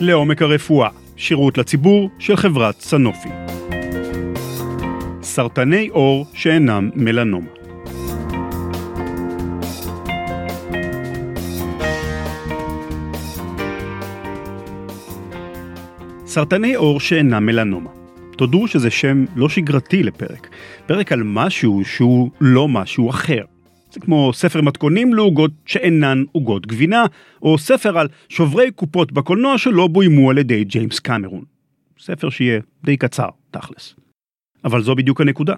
לעומק הרפואה, שירות לציבור של חברת סנופי. סרטני עור שאינם מלנומה. סרטני עור שאינם מלנומה. תודו שזה שם לא שגרתי לפרק. פרק על משהו שהוא לא משהו אחר. זה כמו ספר מתכונים לעוגות שאינן עוגות גבינה, או ספר על שוברי קופות בקולנוע שלא בוימו על ידי ג'יימס קמרון. ספר שיהיה די קצר, תכלס. אבל זו בדיוק הנקודה.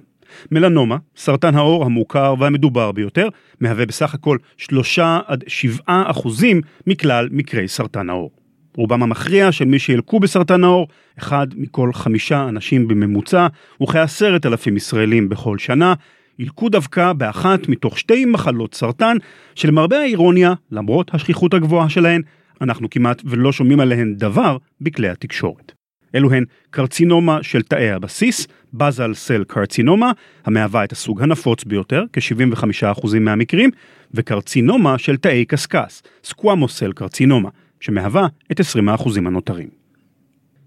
מלנומה, סרטן העור המוכר והמדובר ביותר, מהווה בסך הכל 3 עד 7 אחוזים מכלל מקרי סרטן העור. רובם המכריע של מי שילקו בסרטן העור, אחד מכל חמישה אנשים בממוצע, וכעשרת אלפים ישראלים בכל שנה, ילקו דווקא באחת מתוך שתי מחלות סרטן, שלמרבה האירוניה, למרות השכיחות הגבוהה שלהן, אנחנו כמעט ולא שומעים עליהן דבר בכלי התקשורת. אלו הן קרצינומה של תאי הבסיס, בזל סל קרצינומה, המהווה את הסוג הנפוץ ביותר, כ-75% מהמקרים, וקרצינומה של תאי קשקש, סקוואמוסל קרצינומה, שמהווה את 20% הנותרים.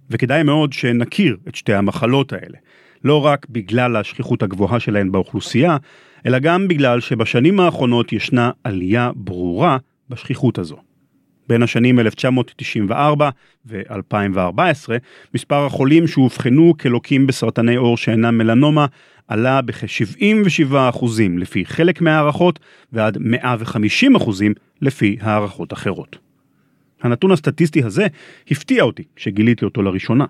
וכדאי מאוד שנכיר את שתי המחלות האלה, לא רק בגלל השכיחות הגבוהה שלהן באוכלוסייה, אלא גם בגלל שבשנים האחרונות ישנה עלייה ברורה בשכיחות הזו. בין השנים 1994 ו-2014, מספר החולים שאובחנו כלוקים בסרטני עור שאינם מלנומה עלה בכ-77% לפי חלק מהערכות ועד 150% לפי הערכות אחרות. הנתון הסטטיסטי הזה הפתיע אותי כשגיליתי אותו לראשונה.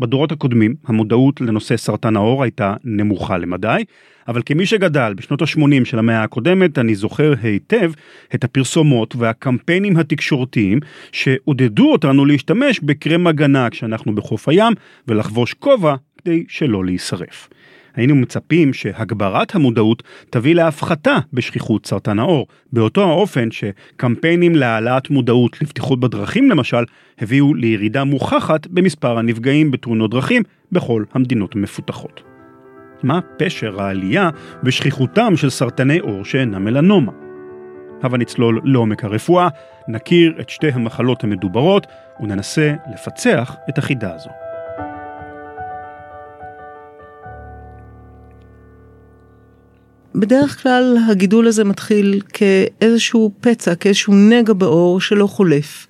בדורות הקודמים המודעות לנושא סרטן העור הייתה נמוכה למדי, אבל כמי שגדל בשנות ה-80 של המאה הקודמת, אני זוכר היטב את הפרסומות והקמפיינים התקשורתיים שעודדו אותנו להשתמש בקרם הגנה כשאנחנו בחוף הים ולחבוש כובע כדי שלא להישרף. היינו מצפים שהגברת המודעות תביא להפחתה בשכיחות סרטן העור, באותו האופן שקמפיינים להעלאת מודעות לבטיחות בדרכים למשל, הביאו לירידה מוכחת במספר הנפגעים בתאונות דרכים בכל המדינות המפותחות. מה פשר העלייה בשכיחותם של סרטני עור שאינם מלנומה? הבה נצלול לעומק הרפואה, נכיר את שתי המחלות המדוברות וננסה לפצח את החידה הזו. בדרך כלל הגידול הזה מתחיל כאיזשהו פצע, כאיזשהו נגע בעור שלא חולף,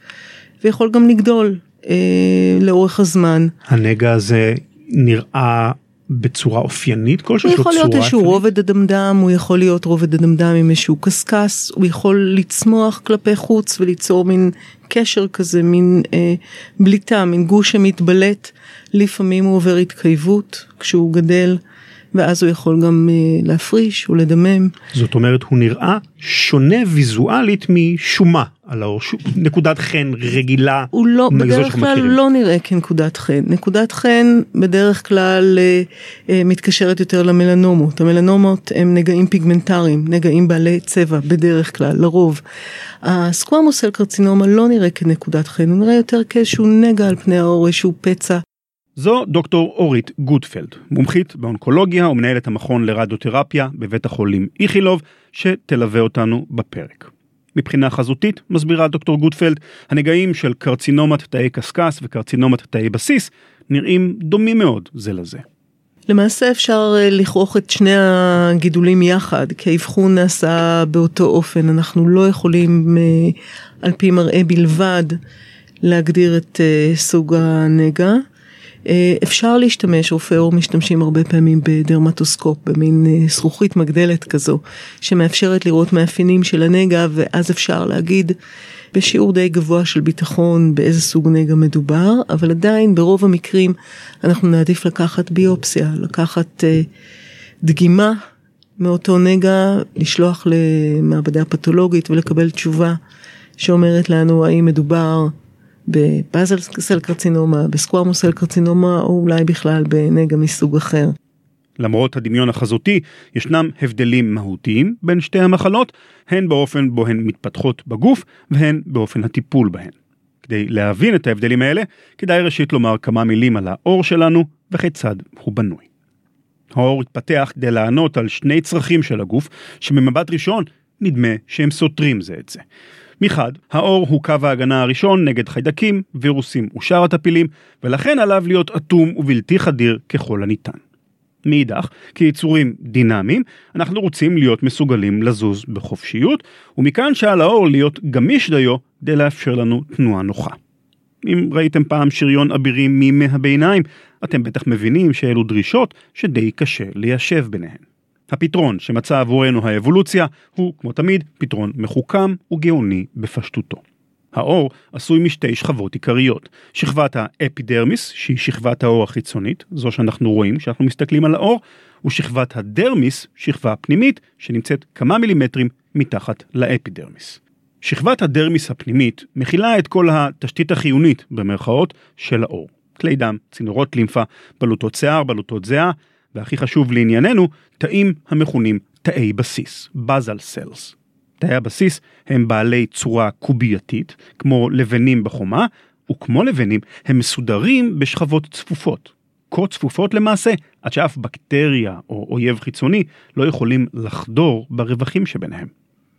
ויכול גם לגדול אה, לאורך הזמן. הנגע הזה נראה בצורה אופיינית כלשהי? הוא יכול להיות איזשהו רובד אדמדם, הוא יכול להיות רובד אדמדם עם איזשהו קשקש, הוא יכול לצמוח כלפי חוץ וליצור מין קשר כזה, מין אה, בליטה, מין גוש שמתבלט. לפעמים הוא עובר התקייבות כשהוא גדל. ואז הוא יכול גם uh, להפריש ולדמם. זאת אומרת הוא נראה שונה ויזואלית משומה על העור, ש... נקודת חן רגילה. הוא לא, בדרך כלל לא נראה כנקודת חן. נקודת חן בדרך כלל uh, uh, מתקשרת יותר למלנומות. המלנומות הם נגעים פיגמנטריים, נגעים בעלי צבע בדרך כלל, לרוב. הסקוואמוסל קרצינומה לא נראה כנקודת חן, הוא נראה יותר כאיזשהו נגע על פני העור, איזשהו פצע זו דוקטור אורית גוטפלד, מומחית באונקולוגיה ומנהלת המכון לרדיותרפיה בבית החולים איכילוב, שתלווה אותנו בפרק. מבחינה חזותית, מסבירה דוקטור גוטפלד, הנגעים של קרצינומת תאי קשקש וקרצינומת תאי בסיס נראים דומים מאוד זה לזה. למעשה אפשר אה, לכרוך את שני הגידולים יחד, כי האבחון נעשה באותו אופן, אנחנו לא יכולים אה, על פי מראה בלבד להגדיר את אה, סוג הנגע. אה, אפשר להשתמש, רופאי עור משתמשים הרבה פעמים בדרמטוסקופ, במין אה, זכוכית מגדלת כזו, שמאפשרת לראות מאפיינים של הנגע, ואז אפשר להגיד בשיעור די גבוה של ביטחון באיזה סוג נגע מדובר, אבל עדיין ברוב המקרים אנחנו נעדיף לקחת ביופסיה, לקחת uh, דגימה מאותו נגע, לשלוח למעבדה פתולוגית ולקבל תשובה שאומרת לנו האם מדובר בבאזל סל קרצינומה, בסקווארמוסל קרצינומה, או אולי בכלל בנגע מסוג אחר. למרות הדמיון החזותי, ישנם הבדלים מהותיים בין שתי המחלות, הן באופן בו הן מתפתחות בגוף, והן באופן הטיפול בהן. כדי להבין את ההבדלים האלה, כדאי ראשית לומר כמה מילים על העור שלנו וכיצד הוא בנוי. העור התפתח כדי לענות על שני צרכים של הגוף, שממבט ראשון נדמה שהם סותרים זה את זה. מחד, האור הוא קו ההגנה הראשון נגד חיידקים, וירוסים ושאר הטפילים, ולכן עליו להיות אטום ובלתי חדיר ככל הניתן. מאידך, כיצורים דינמיים, אנחנו רוצים להיות מסוגלים לזוז בחופשיות, ומכאן שעל האור להיות גמיש דיו כדי לאפשר לנו תנועה נוחה. אם ראיתם פעם שריון אבירים מימי הביניים, אתם בטח מבינים שאלו דרישות שדי קשה ליישב ביניהן. הפתרון שמצא עבורנו האבולוציה הוא, כמו תמיד, פתרון מחוכם וגאוני בפשטותו. האור עשוי משתי שכבות עיקריות, שכבת האפידרמיס, שהיא שכבת האור החיצונית, זו שאנחנו רואים כשאנחנו מסתכלים על האור, ושכבת הדרמיס, שכבה פנימית, שנמצאת כמה מילימטרים מתחת לאפידרמיס. שכבת הדרמיס הפנימית מכילה את כל התשתית החיונית, במרכאות, של האור. כלי דם, צינורות לימפה, בלוטות שיער, בלוטות זיעה, והכי חשוב לענייננו, תאים המכונים תאי בסיס, בזל סלס. תאי הבסיס הם בעלי צורה קובייתית, כמו לבנים בחומה, וכמו לבנים הם מסודרים בשכבות צפופות. כה צפופות למעשה, עד שאף בקטריה או אויב חיצוני לא יכולים לחדור ברווחים שביניהם.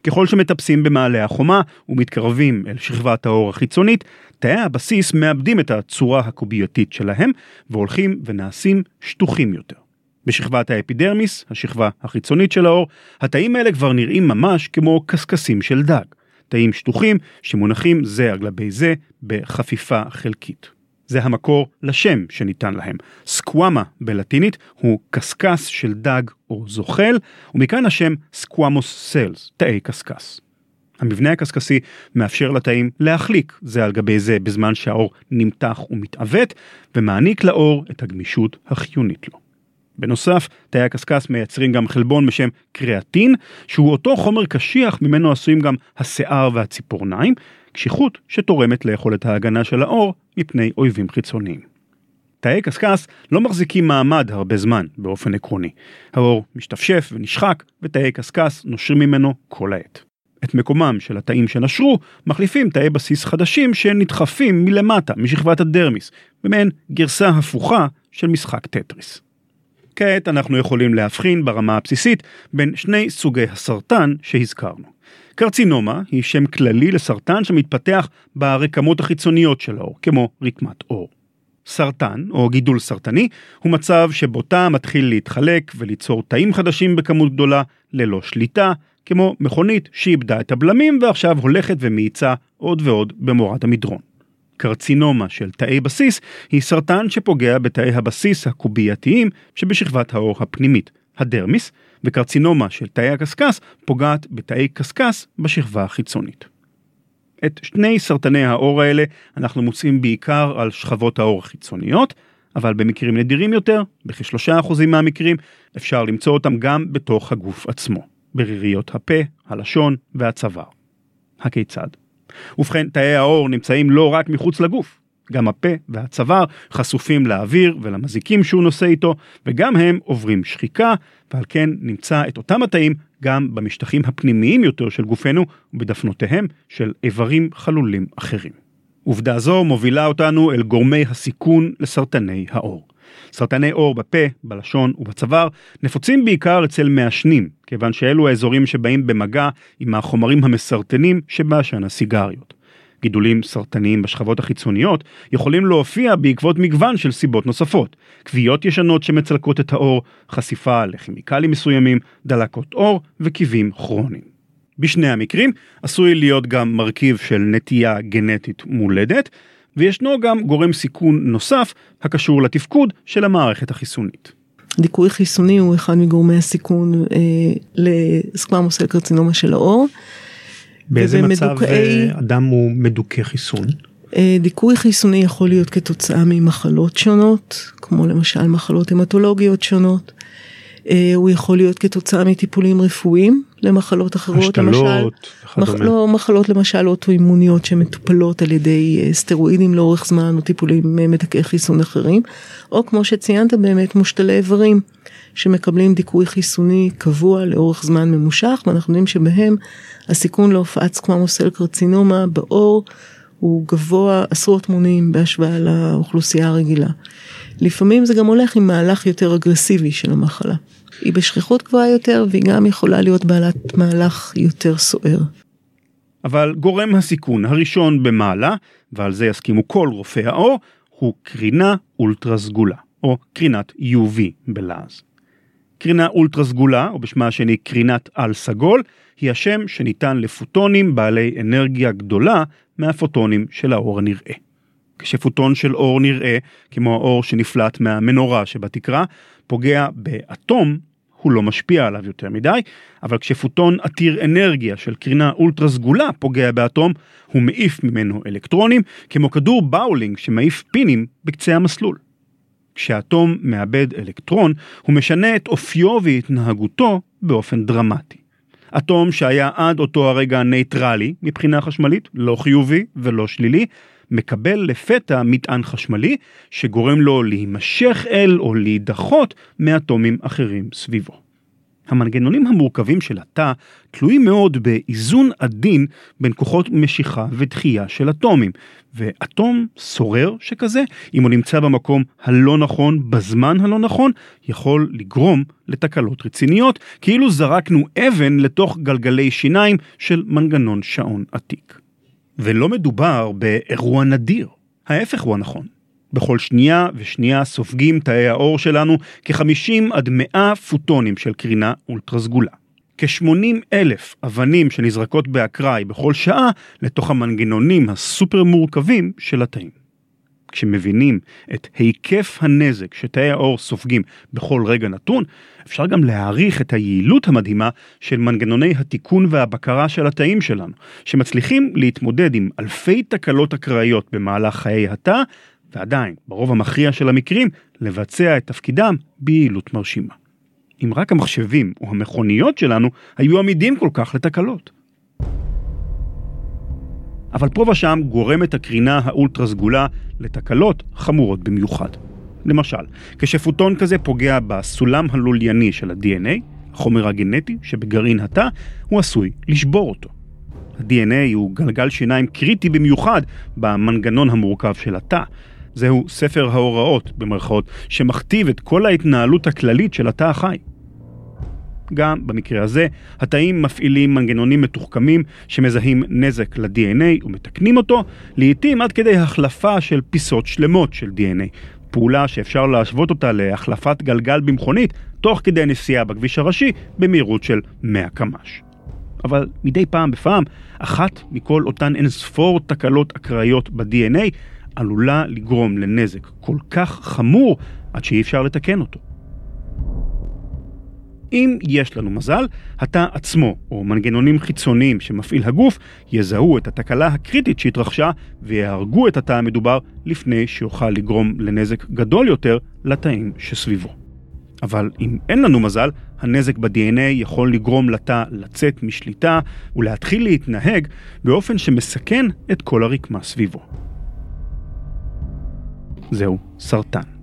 ככל שמטפסים במעלה החומה ומתקרבים אל שכבת האור החיצונית, תאי הבסיס מאבדים את הצורה הקובייתית שלהם והולכים ונעשים שטוחים יותר. בשכבת האפידרמיס, השכבה החיצונית של האור, התאים האלה כבר נראים ממש כמו קשקשים של דג. תאים שטוחים שמונחים זה על גבי זה בחפיפה חלקית. זה המקור לשם שניתן להם. סקוואמה בלטינית הוא קשקש של דג או זוחל, ומכאן השם סקוואמוס סלס, תאי קשקש. המבנה הקשקשי מאפשר לתאים להחליק זה על גבי זה בזמן שהאור נמתח ומתעוות, ומעניק לאור את הגמישות החיונית לו. בנוסף, תאי הקשקש מייצרים גם חלבון בשם קריאטין, שהוא אותו חומר קשיח ממנו עשויים גם השיער והציפורניים, קשיחות שתורמת ליכולת ההגנה של האור מפני אויבים חיצוניים. תאי קשקש לא מחזיקים מעמד הרבה זמן באופן עקרוני. האור משתפשף ונשחק ותאי קשקש נושרים ממנו כל העת. את מקומם של התאים שנשרו מחליפים תאי בסיס חדשים שנדחפים מלמטה, משכבת הדרמיס, במעין גרסה הפוכה של משחק טטריס. כעת אנחנו יכולים להבחין ברמה הבסיסית בין שני סוגי הסרטן שהזכרנו. קרצינומה היא שם כללי לסרטן שמתפתח ברקמות החיצוניות של האור, כמו רקמת עור. סרטן, או גידול סרטני, הוא מצב שבו תא מתחיל להתחלק וליצור תאים חדשים בכמות גדולה ללא שליטה, כמו מכונית שאיבדה את הבלמים ועכשיו הולכת ומאיצה עוד ועוד במורד המדרון. קרצינומה של תאי בסיס היא סרטן שפוגע בתאי הבסיס הקובייתיים שבשכבת האור הפנימית, הדרמיס, וקרצינומה של תאי הקשקש פוגעת בתאי קשקש בשכבה החיצונית. את שני סרטני האור האלה אנחנו מוצאים בעיקר על שכבות האור החיצוניות, אבל במקרים נדירים יותר, בכשלושה אחוזים מהמקרים, אפשר למצוא אותם גם בתוך הגוף עצמו, בריריות הפה, הלשון והצוואר. הכיצד? ובכן, תאי העור נמצאים לא רק מחוץ לגוף, גם הפה והצוואר חשופים לאוויר ולמזיקים שהוא נושא איתו, וגם הם עוברים שחיקה, ועל כן נמצא את אותם התאים גם במשטחים הפנימיים יותר של גופנו ובדפנותיהם של איברים חלולים אחרים. עובדה זו מובילה אותנו אל גורמי הסיכון לסרטני העור. סרטני עור בפה, בלשון ובצוואר נפוצים בעיקר אצל מעשנים, כיוון שאלו האזורים שבאים במגע עם החומרים המסרטנים שבעשן הסיגריות. גידולים סרטניים בשכבות החיצוניות יכולים להופיע בעקבות מגוון של סיבות נוספות, כוויות ישנות שמצלקות את העור, חשיפה לכימיקלים מסוימים, דלקות עור וקיבים כרוניים. בשני המקרים עשוי להיות גם מרכיב של נטייה גנטית מולדת, וישנו גם גורם סיכון נוסף הקשור לתפקוד של המערכת החיסונית. דיכוי חיסוני הוא אחד מגורמי הסיכון אה, לסקוואמוס קרצינומה של העור. באיזה מצב אה, אדם הוא מדוכא חיסון? אה, דיכוי חיסוני יכול להיות כתוצאה ממחלות שונות, כמו למשל מחלות המטולוגיות שונות. אה, הוא יכול להיות כתוצאה מטיפולים רפואיים למחלות אחרות, השתלות, מח, לא, מחלות למשל אוטואימוניות שמטופלות על ידי סטרואידים לאורך זמן או טיפולים מדכאי חיסון אחרים, או כמו שציינת באמת מושתלי איברים. שמקבלים דיכוי חיסוני קבוע לאורך זמן ממושך, ואנחנו יודעים שבהם הסיכון להופעת סקוואמוסל קרצינומה בעור הוא גבוה עשרות מונים בהשוואה לאוכלוסייה הרגילה. לפעמים זה גם הולך עם מהלך יותר אגרסיבי של המחלה. היא בשכיחות גבוהה יותר והיא גם יכולה להיות בעלת מהלך יותר סוער. אבל גורם הסיכון הראשון במעלה, ועל זה יסכימו כל רופאי האור, הוא קרינה אולטרה סגולה, או קרינת UV בלעז. קרינה אולטרה סגולה, או בשמה השני קרינת על סגול, היא השם שניתן לפוטונים בעלי אנרגיה גדולה מהפוטונים של האור הנראה. כשפוטון של אור נראה, כמו האור שנפלט מהמנורה שבתקרה, פוגע באטום, הוא לא משפיע עליו יותר מדי, אבל כשפוטון עתיר אנרגיה של קרינה אולטרה סגולה פוגע באטום, הוא מעיף ממנו אלקטרונים, כמו כדור באולינג שמעיף פינים בקצה המסלול. כשאטום מאבד אלקטרון, הוא משנה את אופיו והתנהגותו באופן דרמטי. אטום שהיה עד אותו הרגע נייטרלי מבחינה חשמלית, לא חיובי ולא שלילי, מקבל לפתע מטען חשמלי שגורם לו להימשך אל או להידחות מאטומים אחרים סביבו. המנגנונים המורכבים של התא תלויים מאוד באיזון עדין בין כוחות משיכה ודחייה של אטומים, ואטום סורר שכזה, אם הוא נמצא במקום הלא נכון בזמן הלא נכון, יכול לגרום לתקלות רציניות, כאילו זרקנו אבן לתוך גלגלי שיניים של מנגנון שעון עתיק. ולא מדובר באירוע נדיר, ההפך הוא הנכון. בכל שנייה ושנייה סופגים תאי האור שלנו כ-50 עד 100 פוטונים של קרינה אולטרה סגולה. כ-80 אלף אבנים שנזרקות באקראי בכל שעה לתוך המנגנונים הסופר מורכבים של התאים. כשמבינים את היקף הנזק שתאי האור סופגים בכל רגע נתון, אפשר גם להעריך את היעילות המדהימה של מנגנוני התיקון והבקרה של התאים שלנו, שמצליחים להתמודד עם אלפי תקלות אקראיות במהלך חיי התא, ועדיין, ברוב המכריע של המקרים, לבצע את תפקידם ביעילות מרשימה. אם רק המחשבים או המכוניות שלנו היו עמידים כל כך לתקלות. אבל פה ושם גורמת הקרינה האולטרה סגולה לתקלות חמורות במיוחד. למשל, כשפוטון כזה פוגע בסולם הלולייני של ה-DNA, החומר הגנטי שבגרעין התא, הוא עשוי לשבור אותו. ה-DNA הוא גלגל שיניים קריטי במיוחד במנגנון המורכב של התא. זהו ספר ההוראות, במרכאות, שמכתיב את כל ההתנהלות הכללית של התא החי. גם במקרה הזה, התאים מפעילים מנגנונים מתוחכמים שמזהים נזק ל-DNA ומתקנים אותו, לעיתים עד כדי החלפה של פיסות שלמות של DNA, פעולה שאפשר להשוות אותה להחלפת גלגל במכונית תוך כדי נסיעה בכביש הראשי במהירות של 100 קמ"ש. אבל מדי פעם בפעם, אחת מכל אותן אינספור תקלות אקראיות ב-DNA עלולה לגרום לנזק כל כך חמור עד שאי אפשר לתקן אותו. אם יש לנו מזל, התא עצמו, או מנגנונים חיצוניים שמפעיל הגוף, יזהו את התקלה הקריטית שהתרחשה ויהרגו את התא המדובר לפני שיוכל לגרום לנזק גדול יותר לתאים שסביבו. אבל אם אין לנו מזל, הנזק ב-DNA יכול לגרום לתא לצאת משליטה ולהתחיל להתנהג באופן שמסכן את כל הרקמה סביבו. זהו סרטן.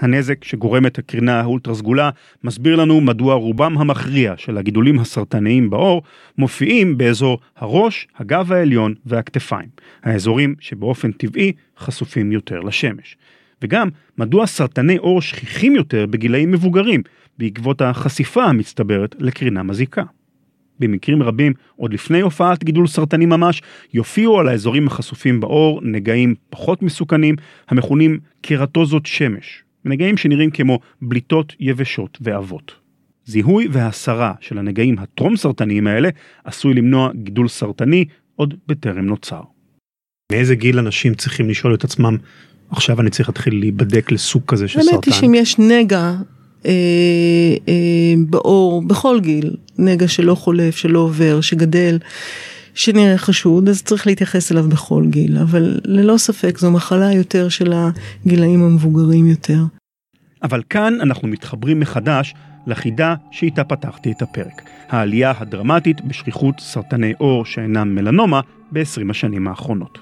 הנזק שגורמת הקרינה האולטרה סגולה מסביר לנו מדוע רובם המכריע של הגידולים הסרטניים בעור מופיעים באזור הראש, הגב העליון והכתפיים, האזורים שבאופן טבעי חשופים יותר לשמש. וגם מדוע סרטני עור שכיחים יותר בגילאים מבוגרים, בעקבות החשיפה המצטברת לקרינה מזיקה. במקרים רבים, עוד לפני הופעת גידול סרטני ממש, יופיעו על האזורים החשופים בעור נגעים פחות מסוכנים, המכונים קרטוזות שמש, נגעים שנראים כמו בליטות יבשות ואבות. זיהוי והסרה של הנגעים הטרום סרטניים האלה עשוי למנוע גידול סרטני עוד בטרם נוצר. מאיזה גיל אנשים צריכים לשאול את עצמם עכשיו אני צריך להתחיל להיבדק לסוג כזה של סרטן? האמת היא שאם יש נגע אה, אה, בעור בכל גיל, נגע שלא חולף, שלא עובר, שגדל, שנראה חשוד, אז צריך להתייחס אליו בכל גיל, אבל ללא ספק זו מחלה יותר של הגילאים המבוגרים יותר. אבל כאן אנחנו מתחברים מחדש לחידה שאיתה פתחתי את הפרק, העלייה הדרמטית בשכיחות סרטני עור שאינם מלנומה ב-20 השנים האחרונות.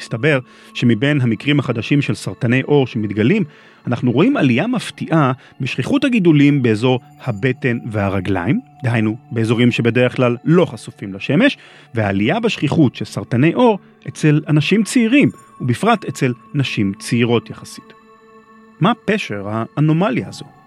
מסתבר שמבין המקרים החדשים של סרטני עור שמתגלים, אנחנו רואים עלייה מפתיעה בשכיחות הגידולים באזור הבטן והרגליים, דהיינו באזורים שבדרך כלל לא חשופים לשמש, ועלייה בשכיחות של סרטני עור אצל אנשים צעירים, ובפרט אצל נשים צעירות יחסית. מה פשר האנומליה הזו?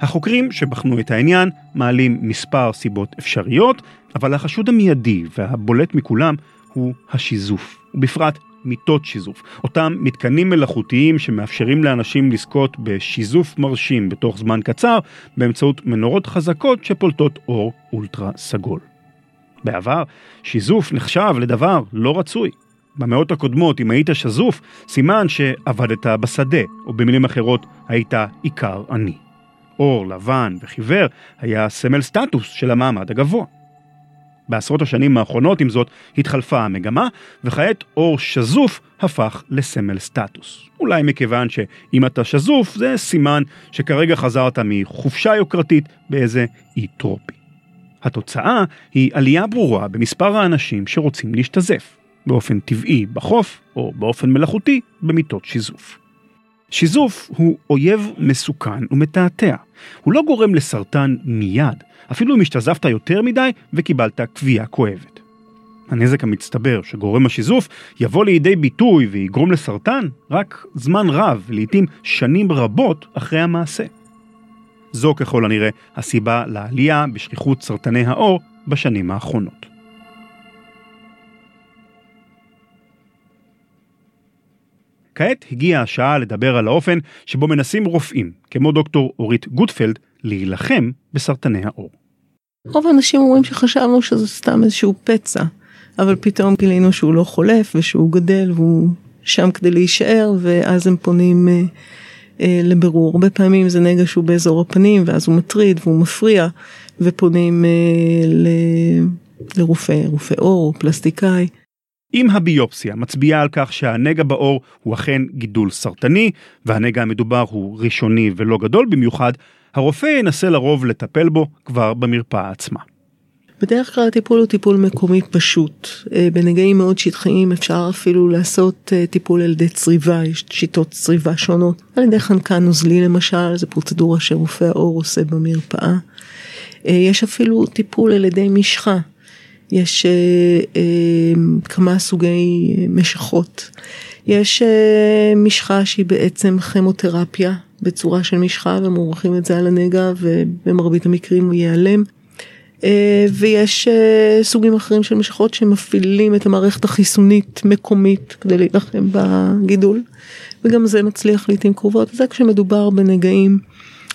החוקרים שבחנו את העניין מעלים מספר סיבות אפשריות, אבל החשוד המיידי והבולט מכולם הוא השיזוף, ובפרט מיטות שיזוף, אותם מתקנים מלאכותיים שמאפשרים לאנשים לזכות בשיזוף מרשים בתוך זמן קצר באמצעות מנורות חזקות שפולטות אור אולטרה סגול. בעבר, שיזוף נחשב לדבר לא רצוי. במאות הקודמות, אם היית שזוף, סימן שעבדת בשדה, או במילים אחרות, היית עיקר עני. אור לבן וחיוור היה סמל סטטוס של המעמד הגבוה. בעשרות השנים האחרונות, עם זאת, התחלפה המגמה, וכעת אור שזוף הפך לסמל סטטוס. אולי מכיוון שאם אתה שזוף, זה סימן שכרגע חזרת מחופשה יוקרתית באיזה אי טרופי. התוצאה היא עלייה ברורה במספר האנשים שרוצים להשתזף, באופן טבעי בחוף, או באופן מלאכותי במיטות שיזוף. שיזוף הוא אויב מסוכן ומתעתע. הוא לא גורם לסרטן מיד, אפילו אם השתזפת יותר מדי וקיבלת כוויה כואבת. הנזק המצטבר שגורם השיזוף יבוא לידי ביטוי ויגרום לסרטן רק זמן רב, לעתים שנים רבות אחרי המעשה. זו ככל הנראה הסיבה לעלייה בשכיחות סרטני העור בשנים האחרונות. כעת הגיעה השעה לדבר על האופן שבו מנסים רופאים, כמו דוקטור אורית גוטפלד, להילחם בסרטני העור. רוב האנשים אומרים שחשבנו שזה סתם איזשהו פצע, אבל פתאום גילינו שהוא לא חולף ושהוא גדל והוא שם כדי להישאר, ואז הם פונים אה, אה, לבירור. הרבה פעמים זה נגע שהוא באזור הפנים, ואז הוא מטריד והוא מפריע, ופונים אה, ל... לרופא, רופא עור פלסטיקאי. אם הביופסיה מצביעה על כך שהנגע בעור הוא אכן גידול סרטני, והנגע המדובר הוא ראשוני ולא גדול במיוחד, הרופא ינסה לרוב לטפל בו כבר במרפאה עצמה. בדרך כלל הטיפול הוא טיפול מקומי פשוט. אה, בנגעים מאוד שטחיים אפשר אפילו לעשות אה, טיפול על ידי צריבה, יש שיטות צריבה שונות. על ידי חנקן נוזלי למשל, זו פרוצדורה שרופא העור עושה במרפאה. אה, יש אפילו טיפול על ידי משחה. יש כמה סוגי משחות. יש משחה שהיא בעצם כימותרפיה בצורה של משחה ומורחים את זה על הנגע ובמרבית המקרים הוא ייעלם. אה, ויש אה, סוגים אחרים של משחות שמפעילים את המערכת החיסונית מקומית כדי להילחם בגידול וגם זה מצליח לעיתים קרובות זה כשמדובר בנגעים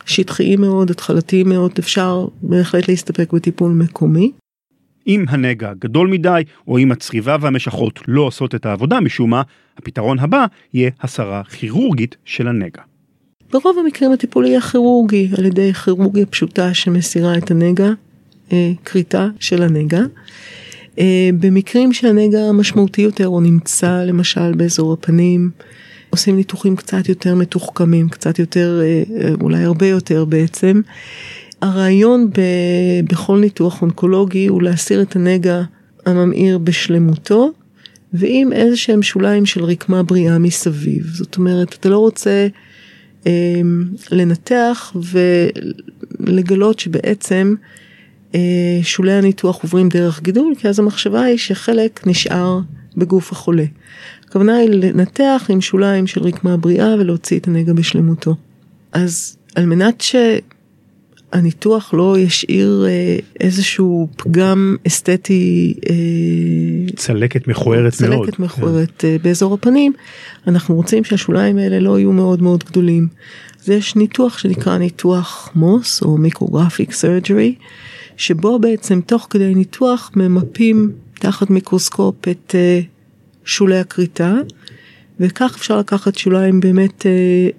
שטחיים מאוד התחלתיים מאוד אפשר בהחלט להסתפק בטיפול מקומי. אם הנגע גדול מדי או אם הצריבה והמשחות לא עושות את העבודה משום מה הפתרון הבא יהיה הסרה כירורגית של הנגע. ברוב המקרים הטיפול יהיה כירורגי על ידי כירורגיה פשוטה שמסירה את הנגע אה, כריתה של הנגע. אה, במקרים שהנגע משמעותי יותר או נמצא למשל באזור הפנים, עושים ניתוחים קצת יותר מתוחכמים, קצת יותר, אה, אולי הרבה יותר בעצם. הרעיון ב, בכל ניתוח אונקולוגי הוא להסיר את הנגע הממאיר בשלמותו, ועם איזה שהם שוליים של רקמה בריאה מסביב. זאת אומרת, אתה לא רוצה אה, לנתח ולגלות שבעצם אה, שולי הניתוח עוברים דרך גידול, כי אז המחשבה היא שחלק נשאר בגוף החולה. הכוונה היא לנתח עם שוליים של רקמה בריאה ולהוציא את הנגע בשלמותו. אז על מנת שהניתוח לא ישאיר אה, איזשהו פגם אסתטי, אה, צלקת מכוערת צלקת מאוד, צלקת מכוערת כן. באזור הפנים, אנחנו רוצים שהשוליים האלה לא יהיו מאוד מאוד גדולים. אז יש ניתוח שנקרא ניתוח מוס או מיקרוגרפיק סרג'רי. שבו בעצם תוך כדי ניתוח ממפים תחת מיקרוסקופ את אה, שולי הכריתה, וכך אפשר לקחת שוליים באמת, אה,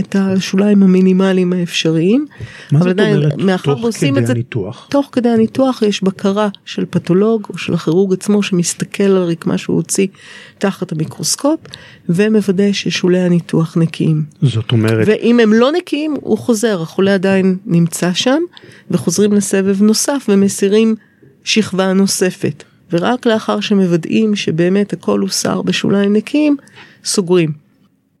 את השוליים המינימליים האפשריים. מה זאת אומרת תוך כדי את הניתוח? תוך כדי הניתוח יש בקרה של פתולוג או של הכירורג עצמו שמסתכל על רקמה שהוא הוציא תחת המיקרוסקופ ומוודא ששולי הניתוח נקיים. זאת אומרת... ואם הם לא נקיים הוא חוזר, החולה עדיין נמצא שם וחוזרים לסבב נוסף ומסירים שכבה נוספת. ורק לאחר שמוודאים שבאמת הכל הוסר בשוליים נקיים, סוגרים.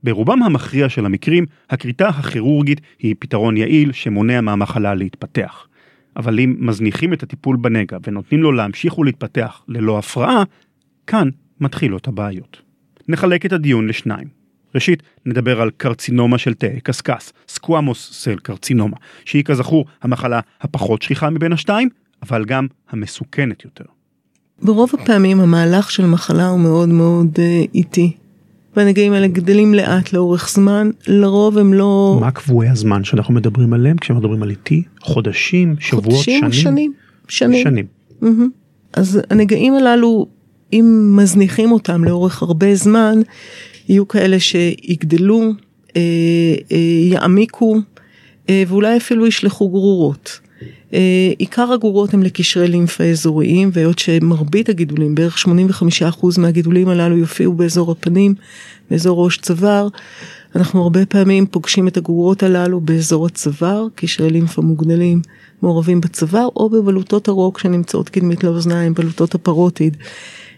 ברובם המכריע של המקרים, הכריתה הכירורגית היא פתרון יעיל שמונע מהמחלה להתפתח. אבל אם מזניחים את הטיפול בנגע ונותנים לו להמשיך ולהתפתח ללא הפרעה, כאן מתחילות הבעיות. נחלק את הדיון לשניים. ראשית, נדבר על קרצינומה של תאי קשקש, סקוואמוס סל קרצינומה, שהיא כזכור המחלה הפחות שכיחה מבין השתיים, אבל גם המסוכנת יותר. ברוב הפעמים המהלך של מחלה הוא מאוד מאוד אה, איטי. והנגעים האלה גדלים לאט לאורך זמן, לרוב הם לא... מה קבועי הזמן שאנחנו מדברים עליהם כשמדברים על איטי? חודשים, שבועות, חודשים שנים? שנים. שנים. שנים. מהמם. אז הנגעים הללו, אם מזניחים אותם לאורך הרבה זמן, יהיו כאלה שיגדלו, אה, אה, יעמיקו, אה, ואולי אפילו ישלחו גרורות. אה, עיקר הגרורות הם לקשרי לימפה אזוריים, והיות שמרבית הגידולים, בערך 85% מהגידולים הללו יופיעו באזור הפנים, באזור ראש צוואר, אנחנו הרבה פעמים פוגשים את הגרורות הללו באזור הצוואר, קשרי לימפה מוגדלים מעורבים בצוואר, או בבלוטות הרוק שנמצאות קדמית לאוזניים, בלוטות הפרוטיד.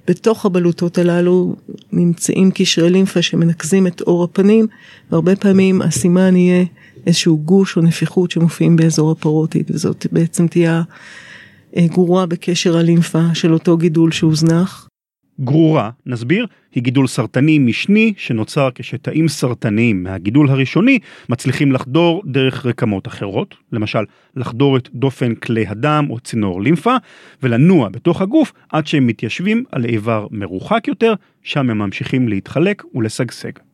בתוך הבלוטות הללו נמצאים קשרי לימפה שמנקזים את עור הפנים, והרבה פעמים הסימן יהיה איזשהו גוש או נפיחות שמופיעים באזור הפרוטיד, וזאת בעצם תהיה גרורה בקשר הלימפה של אותו גידול שהוזנח. גרורה, נסביר, היא גידול סרטני משני שנוצר כשתאים סרטניים מהגידול הראשוני מצליחים לחדור דרך רקמות אחרות, למשל לחדור את דופן כלי הדם או צינור לימפה ולנוע בתוך הגוף עד שהם מתיישבים על איבר מרוחק יותר, שם הם ממשיכים להתחלק ולשגשג.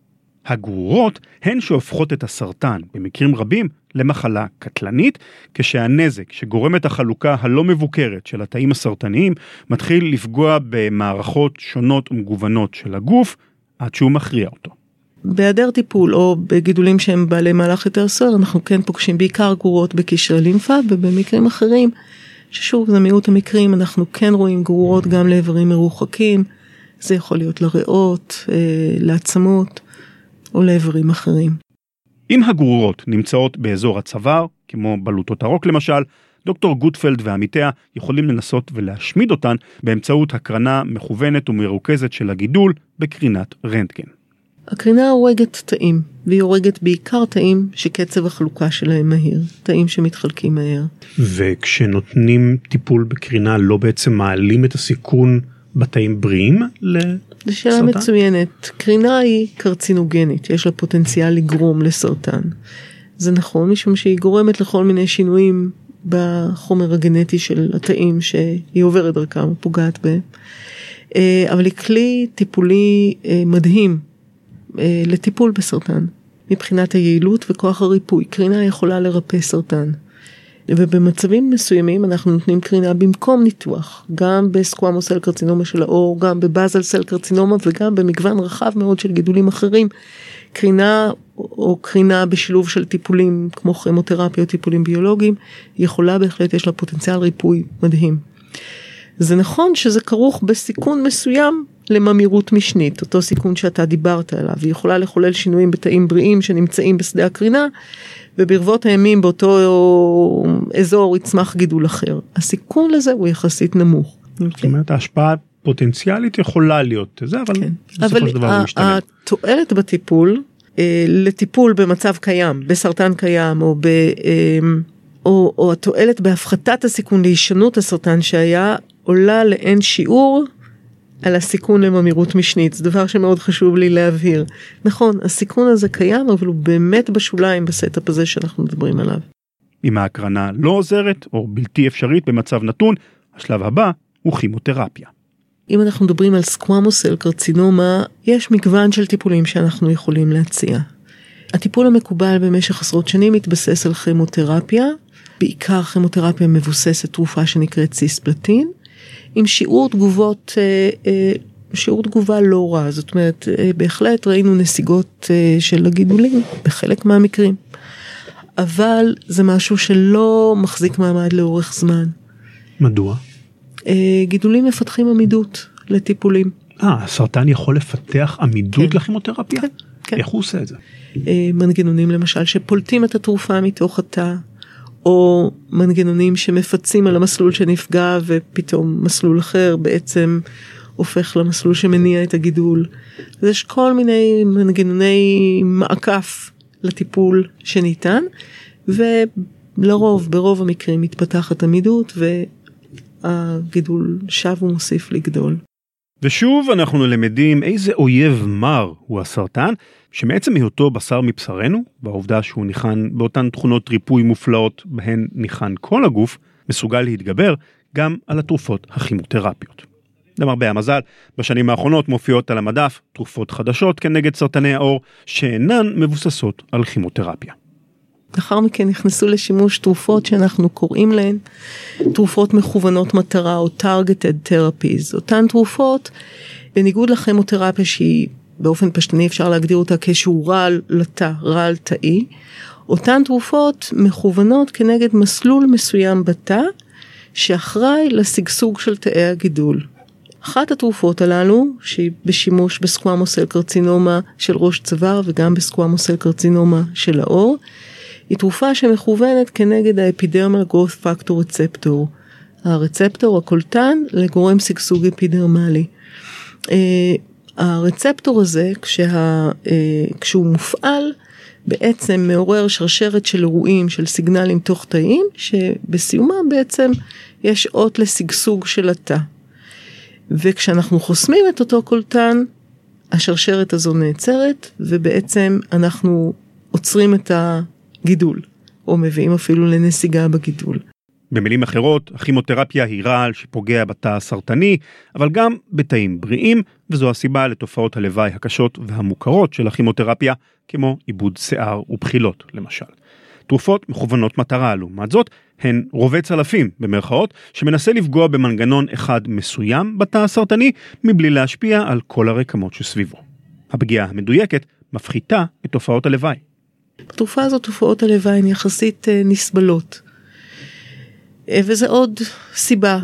הגרורות הן שהופכות את הסרטן במקרים רבים למחלה קטלנית, כשהנזק שגורמת החלוקה הלא מבוקרת של התאים הסרטניים מתחיל לפגוע במערכות שונות ומגוונות של הגוף עד שהוא מכריע אותו. בהיעדר טיפול או בגידולים שהם בעלי מהלך יותר סוער אנחנו כן פוגשים בעיקר גרורות בקשרי לימפה ובמקרים אחרים ששוב זה מיעוט המקרים אנחנו כן רואים גרורות גם לאיברים מרוחקים זה יכול להיות לריאות, לעצמות או לאיברים אחרים. אם הגרורות נמצאות באזור הצוואר, כמו בלוטות הרוק למשל, דוקטור גוטפלד ועמיתיה יכולים לנסות ולהשמיד אותן באמצעות הקרנה מכוונת ומרוכזת של הגידול בקרינת רנטגן. הקרינה הורגת תאים, והיא הורגת בעיקר תאים שקצב החלוקה שלהם מהיר, תאים שמתחלקים מהר. וכשנותנים טיפול בקרינה לא בעצם מעלים את הסיכון בתאים בריאים לסרטן? זו שאלה מצוינת. קרינה היא קרצינוגנית, יש לה פוטנציאל לגרום לסרטן. זה נכון משום שהיא גורמת לכל מיני שינויים בחומר הגנטי של התאים שהיא עוברת דרכם ופוגעת בהם. אבל היא כלי טיפולי מדהים לטיפול בסרטן מבחינת היעילות וכוח הריפוי. קרינה יכולה לרפא סרטן. ובמצבים מסוימים אנחנו נותנים קרינה במקום ניתוח, גם בסקוואמוס סל קרצינומה של העור, גם בבאזל סל קרצינומה וגם במגוון רחב מאוד של גידולים אחרים. קרינה או קרינה בשילוב של טיפולים כמו כימותרפיה או טיפולים ביולוגיים, יכולה בהחלט, יש לה פוטנציאל ריפוי מדהים. זה נכון שזה כרוך בסיכון מסוים לממירות משנית, אותו סיכון שאתה דיברת עליו, היא יכולה לחולל שינויים בתאים בריאים שנמצאים בשדה הקרינה. וברבות הימים באותו אזור יצמח גידול אחר. הסיכון לזה הוא יחסית נמוך. זאת אומרת ההשפעה הפוטנציאלית יכולה להיות זה אבל כן. בסופו של דבר זה משתנה. התועלת בטיפול אה, לטיפול במצב קיים בסרטן קיים או, ב, אה, או, או התועלת בהפחתת הסיכון להישנות הסרטן שהיה עולה לאין שיעור על הסיכון לממאירות משנית, זה דבר שמאוד חשוב לי להבהיר. נכון, הסיכון הזה קיים, אבל הוא באמת בשוליים ב setup הזה שאנחנו מדברים עליו. אם ההקרנה לא עוזרת או בלתי אפשרית במצב נתון, השלב הבא הוא כימותרפיה. אם אנחנו מדברים על squamous cell carcinoma, יש מגוון של טיפולים שאנחנו יכולים להציע. הטיפול המקובל במשך עשרות שנים מתבסס על כימותרפיה, בעיקר כימותרפיה מבוססת תרופה שנקראת סיספלטין. עם שיעור תגובות, שיעור תגובה לא רע, זאת אומרת, בהחלט ראינו נסיגות של הגידולים בחלק מהמקרים. אבל זה משהו שלא מחזיק מעמד לאורך זמן. מדוע? גידולים מפתחים עמידות לטיפולים. אה, הסרטן יכול לפתח עמידות כן. לכימותרפיה? כן, כן. איך הוא עושה את זה? מנגנונים למשל שפולטים את התרופה מתוך התא, או מנגנונים שמפצים על המסלול שנפגע ופתאום מסלול אחר בעצם הופך למסלול שמניע את הגידול. אז יש כל מיני מנגנוני מעקף לטיפול שניתן ולרוב ברוב המקרים מתפתחת עמידות והגידול שב ומוסיף לגדול. ושוב אנחנו למדים איזה אויב מר הוא הסרטן, שמעצם היותו בשר מבשרנו, והעובדה שהוא ניחן באותן תכונות ריפוי מופלאות בהן ניחן כל הגוף, מסוגל להתגבר גם על התרופות הכימותרפיות. למרבה המזל, בשנים האחרונות מופיעות על המדף תרופות חדשות כנגד סרטני העור שאינן מבוססות על כימותרפיה. לאחר מכן נכנסו לשימוש תרופות שאנחנו קוראים להן תרופות מכוונות מטרה או targeted therapies. אותן תרופות, בניגוד לכימותרפיה שהיא באופן פשטני אפשר להגדיר אותה כשהוא רעל לתא, רעל תאי, אותן תרופות מכוונות כנגד מסלול מסוים בתא שאחראי לשגשוג של תאי הגידול. אחת התרופות הללו, שהיא בשימוש בסקוואמוסל קרצינומה של ראש צוואר וגם בסקוואמוסל קרצינומה של העור, היא תרופה שמכוונת כנגד האפידרמל growth factor רצפטור, הרצפטור הקולטן לגורם שגשוג אפידרמלי. Uh, הרצפטור הזה, כשה, uh, כשהוא מופעל, בעצם מעורר שרשרת של אירועים, של סיגנלים תוך תאים, שבסיומם בעצם יש אות לשגשוג של התא. וכשאנחנו חוסמים את אותו קולטן, השרשרת הזו נעצרת, ובעצם אנחנו עוצרים את הגידול, או מביאים אפילו לנסיגה בגידול. במילים אחרות, הכימותרפיה היא רעל שפוגע בתא הסרטני, אבל גם בתאים בריאים, וזו הסיבה לתופעות הלוואי הקשות והמוכרות של הכימותרפיה, כמו עיבוד שיער ובחילות למשל. תרופות מכוונות מטרה, לעומת זאת, הן רובי צלפים, במרכאות, שמנסה לפגוע במנגנון אחד מסוים בתא הסרטני, מבלי להשפיע על כל הרקמות שסביבו. הפגיעה המדויקת מפחיתה את תופעות הלוואי. בתרופה הזאת תופעות הלוואי הן יחסית אה, נסבלות. אה, וזה עוד סיבה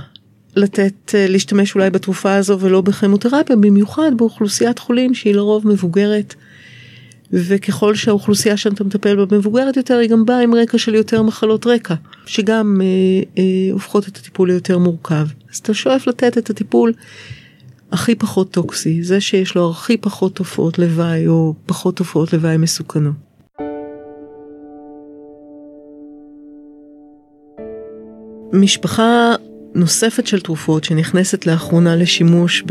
לתת, אה, להשתמש אולי בתרופה הזו ולא בכימותרפיה, במיוחד באוכלוסיית חולים שהיא לרוב מבוגרת. וככל שהאוכלוסייה שאתה מטפל בה מבוגרת יותר, היא גם באה עם רקע של יותר מחלות רקע, שגם אה, אה, הופכות את הטיפול ליותר מורכב. אז אתה שואף לתת את הטיפול הכי פחות טוקסי, זה שיש לו הכי פחות תופעות לוואי או פחות תופעות לוואי מסוכנות. משפחה נוספת של תרופות שנכנסת לאחרונה לשימוש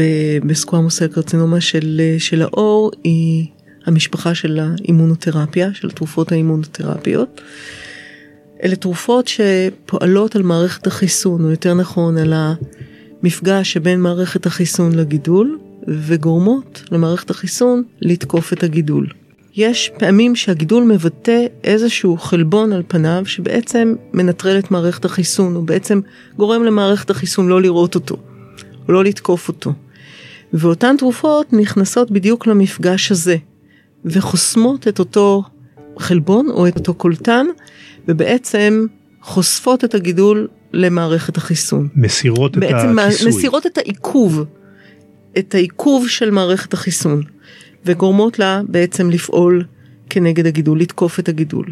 בסקואמוסל קרצינומה של, של העור היא המשפחה של האימונותרפיה, של התרופות האימונותרפיות. אלה תרופות שפועלות על מערכת החיסון, או יותר נכון על המפגש שבין מערכת החיסון לגידול, וגורמות למערכת החיסון לתקוף את הגידול. יש פעמים שהגידול מבטא איזשהו חלבון על פניו שבעצם מנטרל את מערכת החיסון, הוא בעצם גורם למערכת החיסון לא לראות אותו, או לא לתקוף אותו. ואותן תרופות נכנסות בדיוק למפגש הזה, וחוסמות את אותו חלבון או את אותו קולטן, ובעצם חושפות את הגידול למערכת החיסון. מסירות את בעצם הכיסוי. מסירות את העיכוב, את העיכוב של מערכת החיסון, וגורמות לה בעצם לפעול כנגד הגידול, לתקוף את הגידול.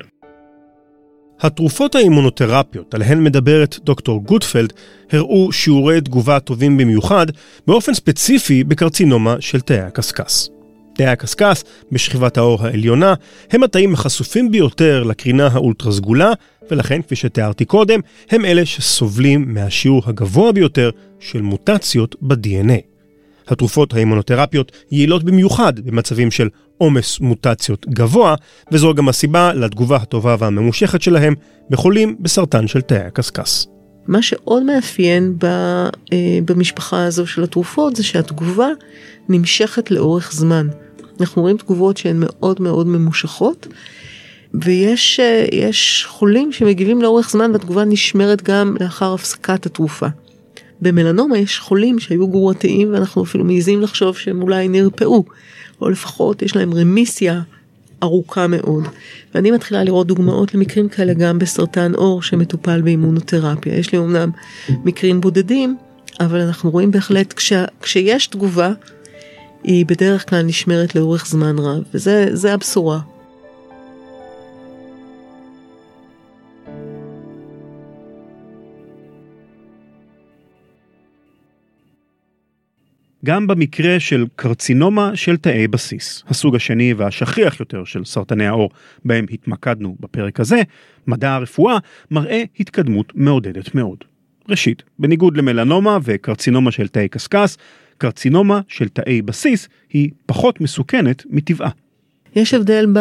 התרופות האימונותרפיות עליהן מדברת דוקטור גוטפלד הראו שיעורי תגובה טובים במיוחד באופן ספציפי בקרצינומה של תאי הקשקש. תאי הקשקש בשכבת העור העליונה הם התאים החשופים ביותר לקרינה האולטרה סגולה ולכן כפי שתיארתי קודם הם אלה שסובלים מהשיעור הגבוה ביותר של מוטציות ב-DNA. התרופות האימונותרפיות יעילות במיוחד במצבים של עומס מוטציות גבוה, וזו גם הסיבה לתגובה הטובה והממושכת שלהם בחולים בסרטן של תאי הקשקש. מה שעוד מאפיין ב, אה, במשפחה הזו של התרופות זה שהתגובה נמשכת לאורך זמן. אנחנו רואים תגובות שהן מאוד מאוד ממושכות, ויש אה, חולים שמגיבים לאורך זמן והתגובה נשמרת גם לאחר הפסקת התרופה. במלנומה יש חולים שהיו גרורתיים ואנחנו אפילו מעיזים לחשוב שהם אולי נרפאו, או לפחות יש להם רמיסיה ארוכה מאוד. ואני מתחילה לראות דוגמאות למקרים כאלה גם בסרטן עור שמטופל באימונותרפיה. יש לי אמנם מקרים בודדים, אבל אנחנו רואים בהחלט כש, כשיש תגובה, היא בדרך כלל נשמרת לאורך זמן רב, וזה הבשורה. גם במקרה של קרצינומה של תאי בסיס, הסוג השני והשכיח יותר של סרטני העור בהם התמקדנו בפרק הזה, מדע הרפואה מראה התקדמות מעודדת מאוד. ראשית, בניגוד למלנומה וקרצינומה של תאי קשקש, קרצינומה של תאי בסיס היא פחות מסוכנת מטבעה. יש הבדל ב,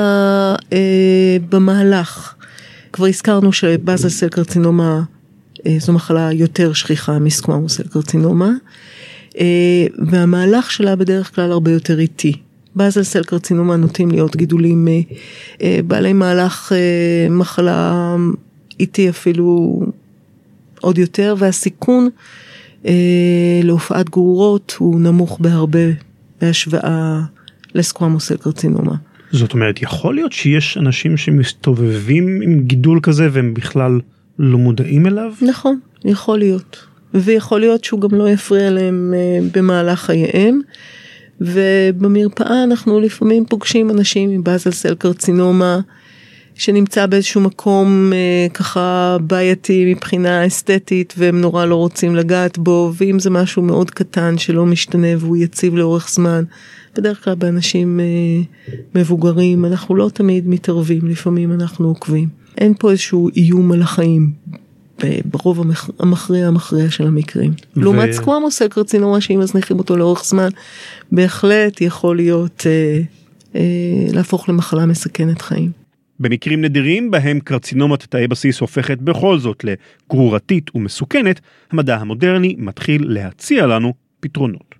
אה, במהלך. כבר הזכרנו שבאזל סל קרצינומה אה, זו מחלה יותר שכיחה מסקוואמוס סל קרצינומה, והמהלך שלה בדרך כלל הרבה יותר איטי. באזל סל קרצינומה נוטים להיות גידולים אה, אה, בעלי מהלך אה, מחלה איטי אפילו עוד יותר, והסיכון אה, להופעת גרורות הוא נמוך בהרבה בהשוואה לסקוואמוס קרצינומה. זאת אומרת יכול להיות שיש אנשים שמסתובבים עם גידול כזה והם בכלל לא מודעים אליו? נכון, יכול להיות. ויכול להיות שהוא גם לא יפריע להם אה, במהלך חייהם. ובמרפאה אנחנו לפעמים פוגשים אנשים עם באזל סל קרצינומה שנמצא באיזשהו מקום אה, ככה בעייתי מבחינה אסתטית והם נורא לא רוצים לגעת בו ואם זה משהו מאוד קטן שלא משתנה והוא יציב לאורך זמן. בדרך כלל באנשים אה, מבוגרים אנחנו לא תמיד מתערבים לפעמים אנחנו עוקבים. אין פה איזשהו איום על החיים ברוב המכריע המכריע של המקרים. ו... לעומת סקוואמוס קרצינומה שאם מזניחים אותו לאורך זמן בהחלט יכול להיות אה, אה, להפוך למחלה מסכנת חיים. במקרים נדירים בהם קרצינומת תאי בסיס הופכת בכל זאת לגרורתית ומסוכנת, המדע המודרני מתחיל להציע לנו פתרונות.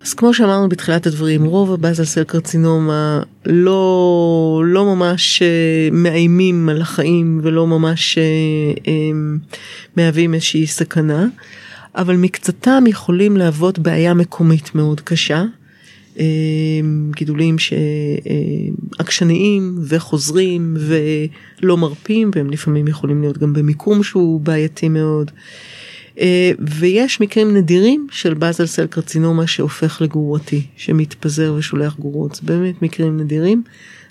אז כמו שאמרנו בתחילת הדברים, רוב הבאזל סל קרצינומה לא, לא ממש אה, מאיימים על החיים ולא ממש אה, מהווים איזושהי סכנה, אבל מקצתם יכולים להוות בעיה מקומית מאוד קשה. גידולים שעקשניים וחוזרים ולא מרפים והם לפעמים יכולים להיות גם במיקום שהוא בעייתי מאוד. אה, ויש מקרים נדירים של באזל סל קרצינומה שהופך לגרורתי, שמתפזר ושולח גרורות, באמת מקרים נדירים,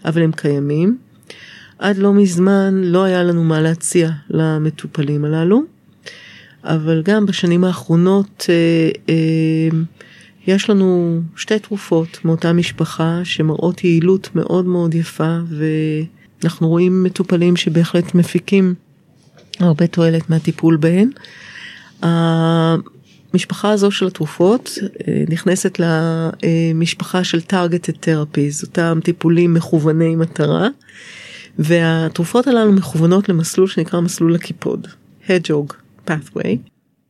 אבל הם קיימים. עד לא מזמן לא היה לנו מה להציע למטופלים הללו, אבל גם בשנים האחרונות אה, אה, יש לנו שתי תרופות מאותה משפחה שמראות יעילות מאוד מאוד יפה ואנחנו רואים מטופלים שבהחלט מפיקים הרבה תועלת מהטיפול בהן. המשפחה הזו של התרופות אה, נכנסת למשפחה של targeted therapies, אותם טיפולים מכווני מטרה, והתרופות הללו מכוונות למסלול שנקרא מסלול הקיפוד, hedgehog pathway.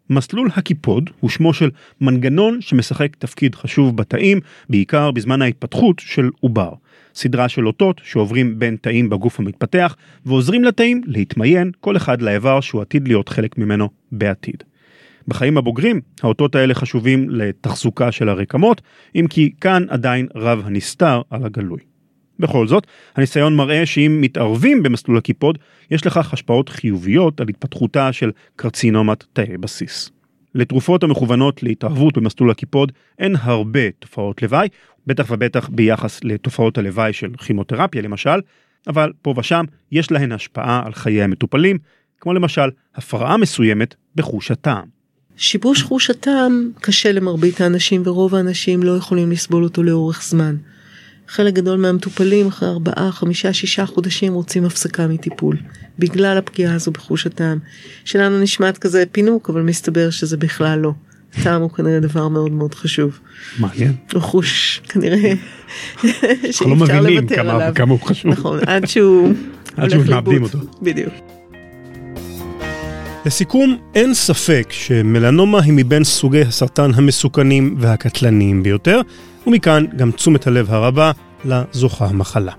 מסלול הקיפוד הוא שמו של מנגנון שמשחק תפקיד חשוב בתאים, בעיקר בזמן ההתפתחות של עובר. סדרה של אותות שעוברים בין תאים בגוף המתפתח ועוזרים לתאים להתמיין כל אחד לאיבר שהוא עתיד להיות חלק ממנו בעתיד. בחיים הבוגרים האותות האלה חשובים לתחזוקה של הרקמות, אם כי כאן עדיין רב הנסתר על הגלוי. בכל זאת, הניסיון מראה שאם מתערבים במסלול הקיפוד, יש לכך השפעות חיוביות על התפתחותה של קרצינומת תאי בסיס. לתרופות המכוונות להתערבות במסלול הקיפוד אין הרבה תופעות לוואי, בטח ובטח ביחס לתופעות הלוואי של כימותרפיה למשל, אבל פה ושם יש להן השפעה על חיי המטופלים, כמו למשל הפרעה מסוימת בחוש הטעם. שיבוש חוש הטעם קשה למרבית האנשים ורוב האנשים לא יכולים לסבול אותו לאורך זמן. חלק גדול מהמטופלים אחרי ארבעה, חמישה, שישה חודשים רוצים הפסקה מטיפול, בגלל הפגיעה הזו בחוש הטעם. שלנו נשמעת כזה פינוק, אבל מסתבר שזה בכלל לא. טעם הוא כנראה דבר מאוד מאוד חשוב. מעניין. הוא חוש כנראה שאי לא אפשר לוותר עליו. כמה הוא חשוב. נכון, עד שהוא עד שהוא מאבדים אותו. בדיוק. לסיכום, אין ספק שמלנומה היא מבין סוגי הסרטן המסוכנים והקטלניים ביותר, ומכאן גם תשומת הלב הרבה לזוכה המחלה.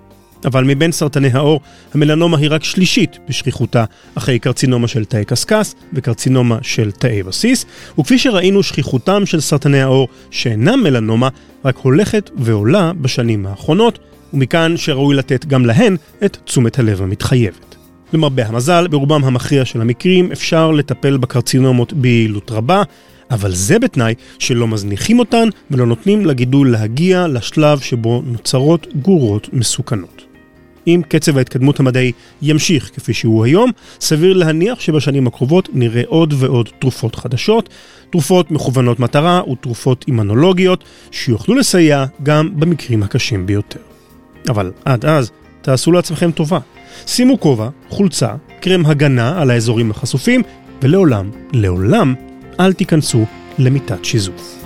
אבל מבין סרטני העור, המלנומה היא רק שלישית בשכיחותה, אחרי קרצינומה של תאי קשקש וקרצינומה של תאי בסיס, וכפי שראינו, שכיחותם של סרטני העור שאינם מלנומה רק הולכת ועולה בשנים האחרונות, ומכאן שראוי לתת גם להן את תשומת הלב המתחייבת. למרבה המזל, ברובם המכריע של המקרים אפשר לטפל בקרצינומות ביעילות רבה, אבל זה בתנאי שלא מזניחים אותן ולא נותנים לגידול להגיע לשלב שבו נוצרות גורות מסוכנות. אם קצב ההתקדמות המדעי ימשיך כפי שהוא היום, סביר להניח שבשנים הקרובות נראה עוד ועוד תרופות חדשות, תרופות מכוונות מטרה ותרופות אימנולוגיות, שיוכלו לסייע גם במקרים הקשים ביותר. אבל עד אז, תעשו לעצמכם טובה. שימו כובע, חולצה, קרם הגנה על האזורים החשופים, ולעולם, לעולם, אל תיכנסו למיטת שיזוף.